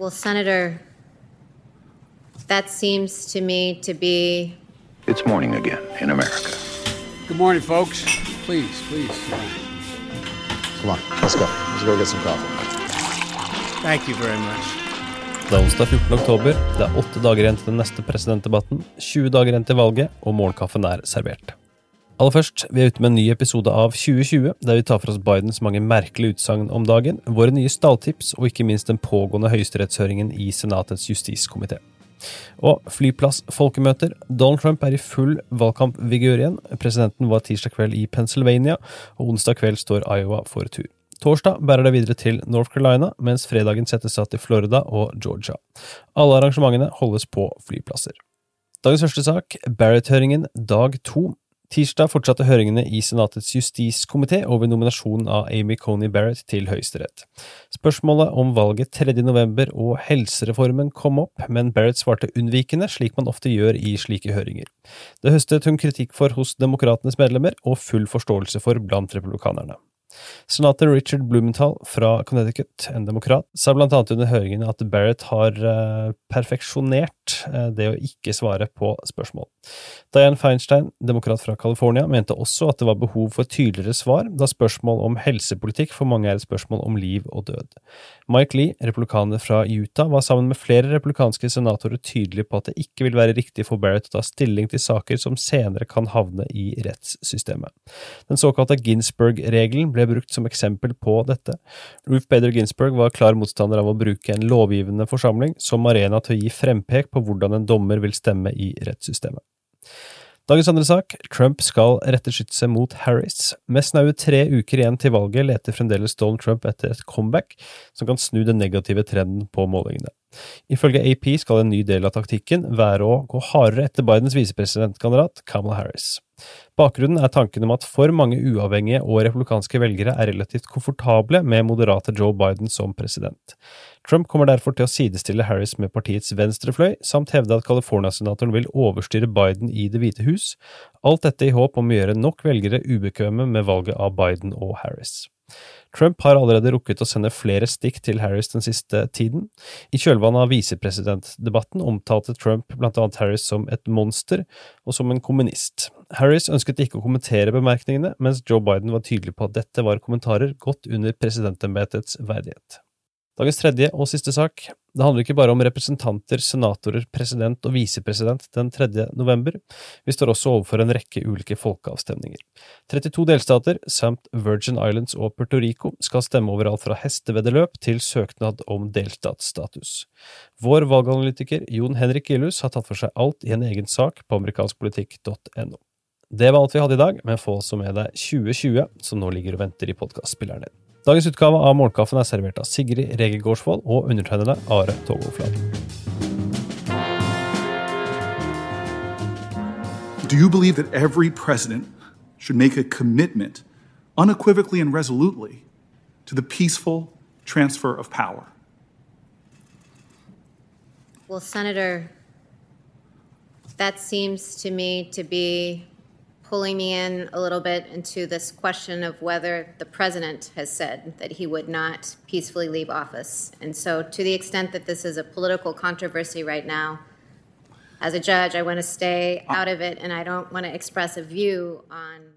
Well, Senator, that seems to me to be. It's morning again in America. Good morning, folks. Please, please. Come on, let's go. Let's go get some coffee. Thank you very much. Det er onsdag 14. oktober. Det er åtte dager igjen til den neste presidentdebatten, 20 dager igjen til valget, og morgenkaffen er servert. Aller først, vi er ute med en ny episode av 2020, der vi tar for oss Bidens mange merkelige utsagn om dagen, våre nye stalltips og ikke minst den pågående høyesterettshøringen i Senatets justiskomité. Og flyplassfolkemøter. Donald Trump er i full valgkampvigør igjen. Presidenten var tirsdag kveld i Pennsylvania, og onsdag kveld står Iowa for tur. Torsdag bærer det videre til North Carolina, mens fredagen settes av til Florida og Georgia. Alle arrangementene holdes på flyplasser. Dagens første sak, Barrett-høringen dag to. Tirsdag fortsatte høringene i Senatets justiskomité over nominasjonen av Amy Coney Barrett til Høyesterett. Spørsmålet om valget 3. november og helsereformen kom opp, men Barrett svarte unnvikende, slik man ofte gjør i slike høringer. Det høstet hun kritikk for hos demokratenes medlemmer, og full forståelse for blant republikanerne. Senator Richard Blumenthal fra Connecticut, en demokrat, sa blant annet under høringen at Barrett har uh, perfeksjonert uh, det å ikke svare på spørsmål. Diane Feinstein, demokrat fra California, mente også at det var behov for tydeligere svar, da spørsmål om helsepolitikk for mange er et spørsmål om liv og død. Mike Lee, republikaner fra Utah, var sammen med flere republikanske senatorer tydelig på at det ikke vil være riktig for Barrett å ta stilling til saker som senere kan havne i rettssystemet. Den såkalte Ginsburg-regelen ble ble brukt som eksempel på dette. Ruth Bader Ginsburg var klar motstander av å bruke en lovgivende forsamling som arena til å gi frempek på hvordan en dommer vil stemme i rettssystemet. Dagens andre sak, Trump skal rette skytset mot Harris. Med snaue tre uker igjen til valget leter fremdeles Donald Trump etter et comeback som kan snu den negative trenden på målingene. Ifølge AP skal en ny del av taktikken være å gå hardere etter Bidens visepresidentkandidat Kamala Harris. Bakgrunnen er tanken om at for mange uavhengige og republikanske velgere er relativt komfortable med moderate Joe Biden som president. Trump kommer derfor til å sidestille Harris med partiets venstrefløy, samt hevde at California-senatoren vil overstyre Biden i Det hvite hus, alt dette i håp om å gjøre nok velgere ubekvemme med valget av Biden og Harris. Trump har allerede rukket å sende flere stikk til Harris den siste tiden. I kjølvannet av visepresidentdebatten omtalte Trump blant annet Harris som et monster og som en kommunist. Harris ønsket ikke å kommentere bemerkningene, mens Joe Biden var tydelig på at dette var kommentarer godt under presidentembetets verdighet. Dagens tredje og siste sak. Det handler ikke bare om representanter, senatorer, president og visepresident den 3. november. Vi står også overfor en rekke ulike folkeavstemninger. 32 delstater, samt Virgin Islands og Puerto Rico, skal stemme over alt fra hesteveddeløp til søknad om delstatsstatus. Vår valganalytiker Jon Henrik Gillus har tatt for seg alt i en egen sak på amerikanskpolitikk.no. Det var alt vi hadde i dag, men få også med deg 2020, som nå ligger og venter i podkastspilleren din. Dagens utgave av Morgenkaffen er servert av Sigrid Rege Gårdsvold og undertegnede Are Togoflad. Do you believe that every president should make a commitment, unequivocally and resolutely, to the peaceful transfer of power? Well, Senator, that seems to me to be pulling me in a little bit into this question of whether the president has said that he would not peacefully leave office. And so, to the extent that this is a political controversy right now, as a judge, I want to stay uh, out of it and I don't want to express a view on